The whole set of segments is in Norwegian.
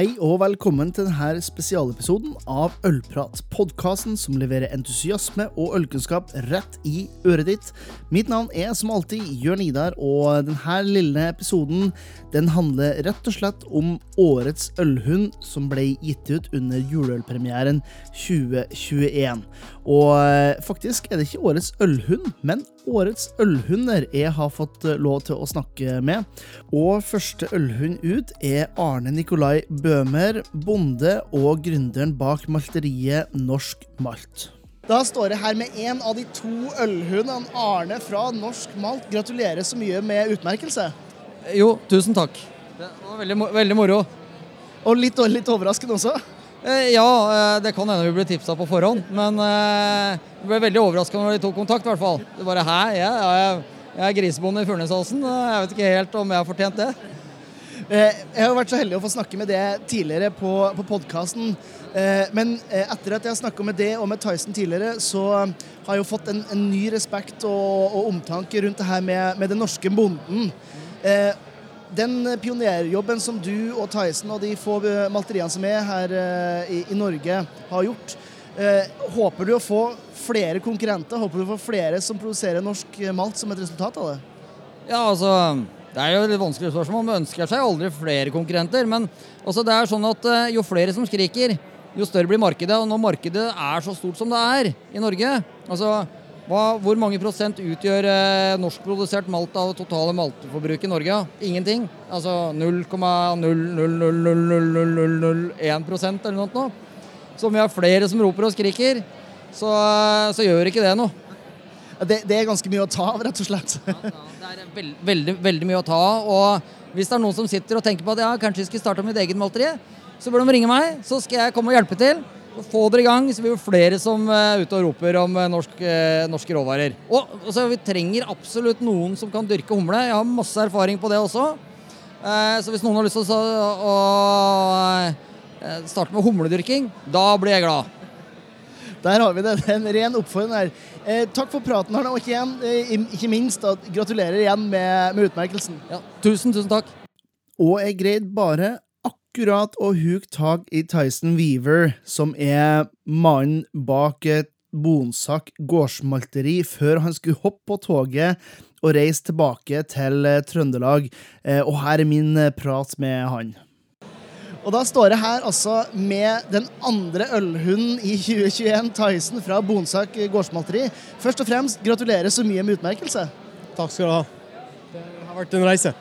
Hei og velkommen til denne spesialepisoden av Ølprat, podkasten som leverer entusiasme og ølkunnskap rett i øret ditt. Mitt navn er som alltid Jørn Idar, og denne lille episoden den handler rett og slett om årets ølhund som ble gitt ut under juleølpremieren 2021. Og eh, faktisk er det ikke årets ølhund, men årets ølhunder jeg har fått eh, lov til å snakke med. Og første ølhund ut er Arne Nikolai Bøhmer, bonde og gründeren bak malteriet Norsk Malt. Da står jeg her med en av de to ølhundene, Arne fra Norsk Malt. Gratulerer så mye med utmerkelse. Jo, tusen takk. Det var veldig, veldig moro. Og litt, litt overraskende også? Eh, ja, eh, det kan hende vi ble tipsa på forhånd. Men jeg ble veldig overraska når de tok kontakt, i hvert fall. Det bare hæ, ja, jeg, jeg er grisebonde i Furnesåsen. Jeg vet ikke helt om jeg har fortjent det. Jeg har vært så heldig å få snakke med det tidligere på, på podkasten. Men etter at jeg har snakka med det og med Tyson tidligere, så har jeg jo fått en, en ny respekt og, og, omtanke rundt det her med, med den norske bonden. Eh, den pionerjobben som du og Tyson og de få malteriene som er her eh, i, i, Norge, har gjort, eh, håper du å få flere konkurrenter? Håper du å få flere som produserer norsk malt som et resultat av det? Ja, altså det er jo et vanskelig spørsmål. Man ønsker seg aldri flere konkurrenter. Men altså, det er sånn at jo flere som skriker, jo større blir markedet. Og når markedet er så stort som det er i Norge altså hva, hvor mange prosent utgjør eh, norskprodusert malt av totale malteforbruk i Norge? Ingenting. Altså 0,0000001% eller noe. Så om vi har flere som roper og skriker, så, så gjør ikke det noe. Det, det, er ganske mye å ta av, rett og slett. ja, ja, det er veld, veldig, veldig mye å ta av. Og hvis det er noen som sitter og tenker på at ja, kanskje vi skal starte mitt eget malteri, så bør de ringe meg, så skal jeg komme og hjelpe til. Få dere i gang, så blir det flere som er ute og roper om eh, norsk, eh, norske råvarer. Og altså, Vi trenger absolutt noen som kan dyrke humle. Jeg har masse erfaring på det også. Eh, så hvis noen har lyst til å, å starte med humledyrking, da blir jeg glad. Der har vi det. en ren oppfordring her. Eh, takk for praten, Arne. Og ikke, igjen, eh, ikke minst, da, gratulerer igjen med, med utmerkelsen. Ja, tusen, tusen takk. Og jeg greide bare akkurat å huke tak i Tyson Weaver, som er mannen bak Bonsak gårdsmalteri, før han skulle hoppe på toget og reise tilbake til eh, Trøndelag. Eh, og her er min eh, prat med han. Og da står jeg her altså med den andre ølhunden i 2021, Tyson fra Bonsak gårdsmalteri. Først og fremst, gratulerer så mye med utmerkelse. Takk skal du ha. Det har vært en reise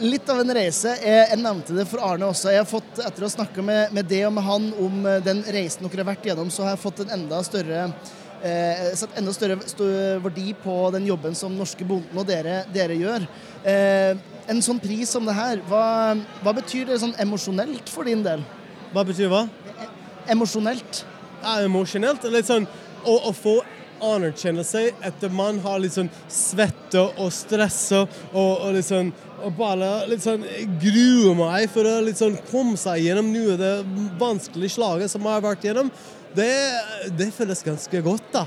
litt av en reise. Jeg, nevnte det for Arne også. Jeg har fått, Etter å ha snakka med, med, det og med han om eh, den reisen dere har vært gjennom, så har jeg fått en enda større eh, satt enda større verdi på den jobben som norske bonden og dere, dere gjør. Eh, en sånn pris som det her, hva, hva betyr det sånn emosjonelt for din del? Hva betyr hva? Emosjonelt. Ja, emosjonelt? Litt sånn å, å få anerkjennelse etter man har litt sånn svette og stressa og, og sånn og bare litt sånn gruer meg for å litt sånn komme seg gjennom noe av det vanskelige slaget som jeg har vært gjennom. Det, det føles ganske godt, da.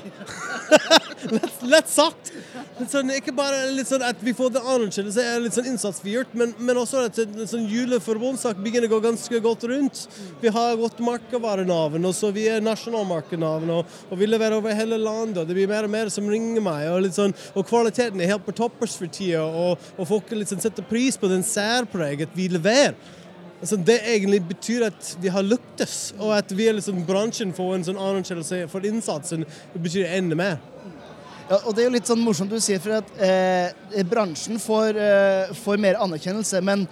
lett, lett, sagt. Sånn, ikke bare litt sånn at vi får det anerkjennelse, er litt sånn innsats vi gjort, men, men også at sånn juleforbundssak begynner å gå ganske godt rundt. Vi har godt merkevarenavn, og så vi er nasjonalmarkednavn, og, og, vi leverer over hele landet. og Det blir mer og mer som ringer meg, og, litt sånn, og kvaliteten er helt på toppers for tida, og, og folk sånn setter pris på den særpreget vi leverer. Altså, det egentlig betyr at vi har lyktes, og at vi er liksom bransjen får en sånn anerkjennelse for innsatsen. Det betyr enda mer. Ja, og Det er jo litt sånn morsomt du sier, for at eh, bransjen får, eh, får, mer anerkjennelse. Men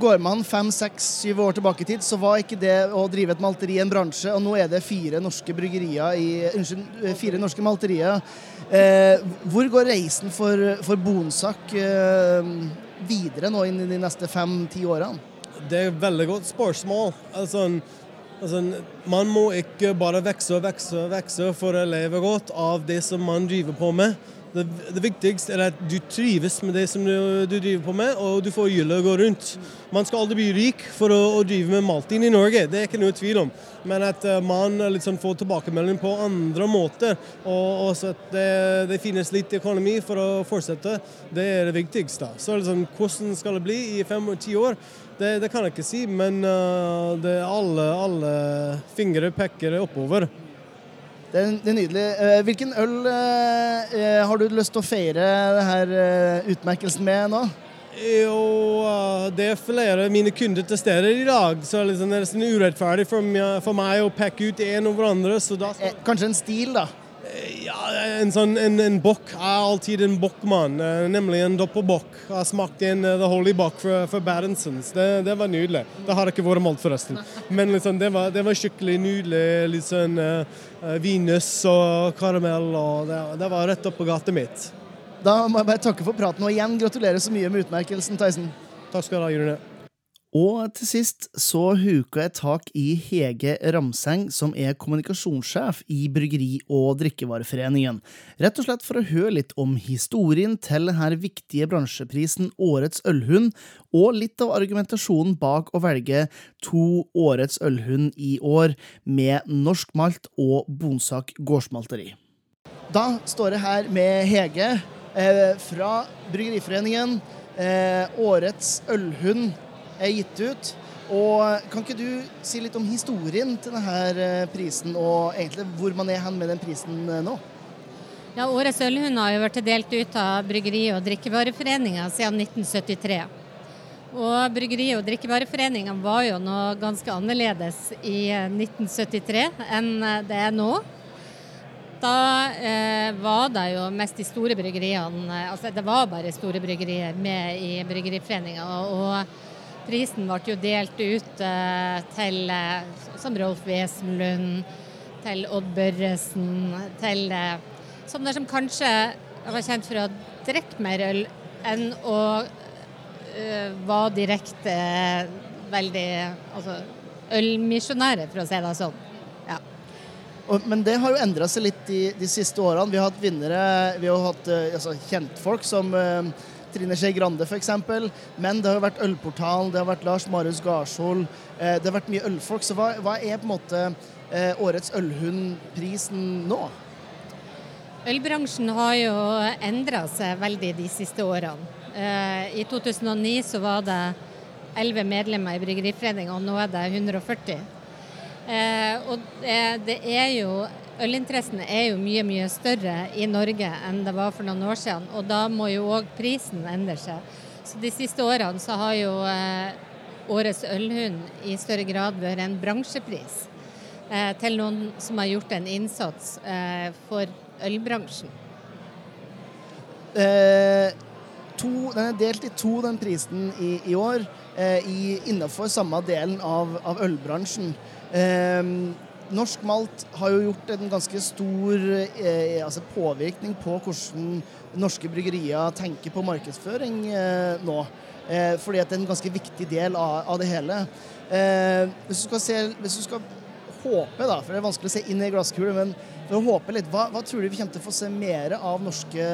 går man fem, seks, syv år tilbake i tid, så var ikke det å drive et malteri en bransje. Og nå er det fire norske bryggerier i, unnskyld, fire norske malterier. Eh, hvor går reisen for, for Bonsak eh, videre nå inn i de neste fem-ti årene? Det er et veldig godt spørsmål. Altså, altså, man må ikke bare vokse og vokse og vokse for å leve godt av det som man driver på med. Det, det, viktigste er at du trives med det som du, du driver på med, og du får hjulet å gå rundt. Man skal aldri bli rik for å, å drive med malting i Norge, det er ikke noe tvil om. Men at uh, man liksom får tilbakemelding på andre måter, og, og at det, det, finnes litt økonomi for å fortsette, det er det viktigste. Så liksom, hvordan skal det bli i fem-ti år? Det, det, kan jeg ikke si, men uh, alle, alle fingre peker oppover. Det er, det er nydelig. Eh, hvilken øl eh, eh, har du lyst til å feire denne utmerkelsen med nå? Jo, det er flere av mine kunder til stede i dag, så liksom det er nesten urettferdig for meg, å peke ut en over andre. Skal... Kanskje en stil, da? Ja, en sånn en, en bokk. Er alltid en bokkmann, nemlig en doppelbokk. Jeg har smakt en uh, The Holy Bock for, for Berensons. Det, det, var nydelig. Det har ikke vært malt, forresten. Men liksom, det, var, det, var, skikkelig nydelig. Litt sånn uh, vinøss og karamell. og det, det, var rett opp på gata mitt. Da må jeg bare takke for praten, og igjen gratulerer så mye med utmerkelsen, Theisen. Takk skal du ha, June. Og til sist så huka jeg tak i Hege Ramseng, som er kommunikasjonssjef i Bryggeri- og drikkevareforeningen, rett og slett for å høre litt om historien til denne viktige bransjeprisen Årets ølhund, og litt av argumentasjonen bak å velge to Årets ølhund i år, med norsk malt og Bonsak gårdsmalteri. Da står jeg her med Hege eh, fra Bryggeriforeningen. Eh, årets ølhund er gitt ut. Og Kan ikke du si litt om historien til denne eh, prisen, og egentlig hvor man er hen med den prisen eh, nå? Ja, Årets ølhund har jo vært delt ut av Bryggeri- og drikkevareforeninga siden 1973. Og Bryggeri- og drikkevareforeninga var jo noe ganske annerledes i 1973 eh, enn det er nå. Da eh, var det jo mest de store bryggeriene, altså det var bare store bryggerier med i Bryggeriforeninga. og Prisen ble jo delt ut eh, til eh, som Rolf Wesenlund, til Odd Børresen, til eh, sånne som kanskje var kjent for å drikke mer øl enn å var direkte veldig altså, ølmisjonærer, for å si det sånn. Ja. Og, men det har jo endra seg litt de, de, siste årene. Vi har hatt vinnere, vi har hatt altså, kjentfolk som uh, Trine Skei Grande f.eks. Men det har jo vært Ølportalen, det har vært Lars Marius Garshol, eh, det har vært mye ølfolk. Så hva, hva er på en måte eh, årets Ølhundprisen nå? Ølbransjen har jo endra seg veldig de siste årene. Eh, I 2009 så var det 11 medlemmer i Bryggeriforeningen, og nå er det 140. Og det er jo Ølinteressen er jo mye mye større i Norge enn det var for noen år siden, og da må jo òg prisen endre seg. Så De siste årene så har jo eh, årets ølhund i større grad vært en bransjepris eh, til noen som har gjort en innsats eh, for ølbransjen. Eh, to, den er delt i to, den prisen i, i år, eh, innenfor samme delen av, av ølbransjen. Eh, Norsk malt har jo gjort en ganske stor eh, altså påvirkning på hvordan norske bryggerier tenker på markedsføring eh, nå. Eh, fordi at det er en ganske viktig del av, av det hele. Eh, hvis, du se, hvis, du skal håpe, da, for det er vanskelig å se inn i glasskulen, men for å håpe litt, hva, hva, tror du vi kommer til å få se mer av norske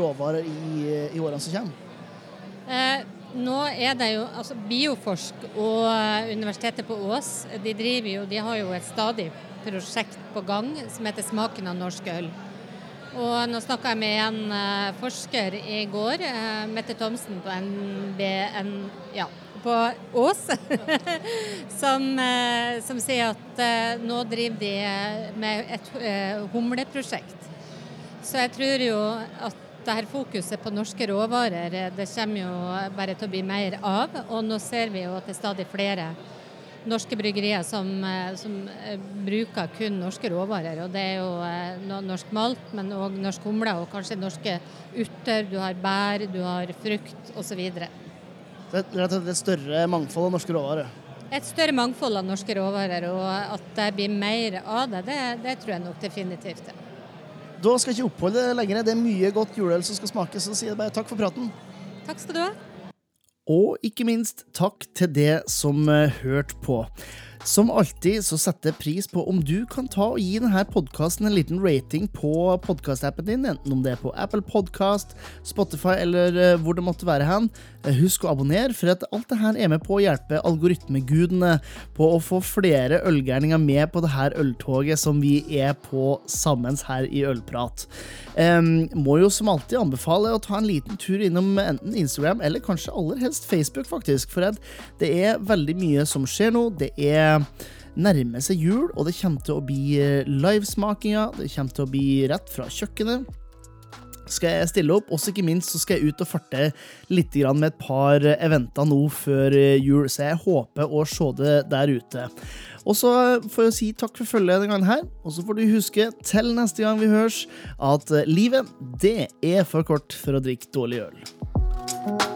råvarer i, i årene som kommer? Eh, nå er det jo altså Bioforsk og eh, Universitetet på Ås de, driver jo, de har jo et stadig prosjekt på gang som heter 'Smaken av norsk øl'. Og nå snakka jeg med en uh, forsker i går, uh, Mette Thomsen på NBN ja, på Ås, som, som, sier at nå driver de med et humleprosjekt. Så jeg tror jo at det her fokuset på norske råvarer eh, det kommer jo bare til å bli mer av. Og nå ser vi jo at det er stadig flere norske bryggerier som, eh, som eh, bruker kun norske råvarer. Og det er jo norsk malt, men òg norsk humle og kanskje norske urter. Du har bær, du har frukt osv. Det er et større mangfold av norske råvarer? Et større mangfold av norske råvarer, og at det blir mer av det, det, det tror jeg nok definitivt. Ja. Da skal jeg ikke oppholde det lenger. Det er mye godt juleøl som skal smake, så sier jeg bare takk for praten. Takk skal du ha. Og ikke minst takk til det som uh, hørte på. Som alltid så setter jeg pris på om du kan ta og gi denne podkasten en liten rating på podkastappen din, enten om det er på Apple Podcast, Spotify eller eh, hvor det måtte være hen. Eh, Husk å abonnere, for at alt det her er med på å hjelpe algoritmegudene på å få flere ølgærninger med på det her øltoget som vi er på sammen her i Ølprat. Um, må jo som alltid anbefale å ta en liten tur innom enten Instagram eller kanskje aller helst Facebook, faktisk. For at det er veldig mye som skjer nå. Det er nærmer seg jul, og det kommer til å bli eh, livesmakinger. Det kommer til å bli rett fra kjøkkenet. Skal jeg stille opp, og ikke minst så skal jeg ut og farte litt med et par eventer nå før eh, jul, så jeg håper å se det der ute. Og så får jeg si takk for følget denne gangen her, og så får du huske til neste gang vi høres, at eh, livet, det er for kort for å drikke dårlig øl.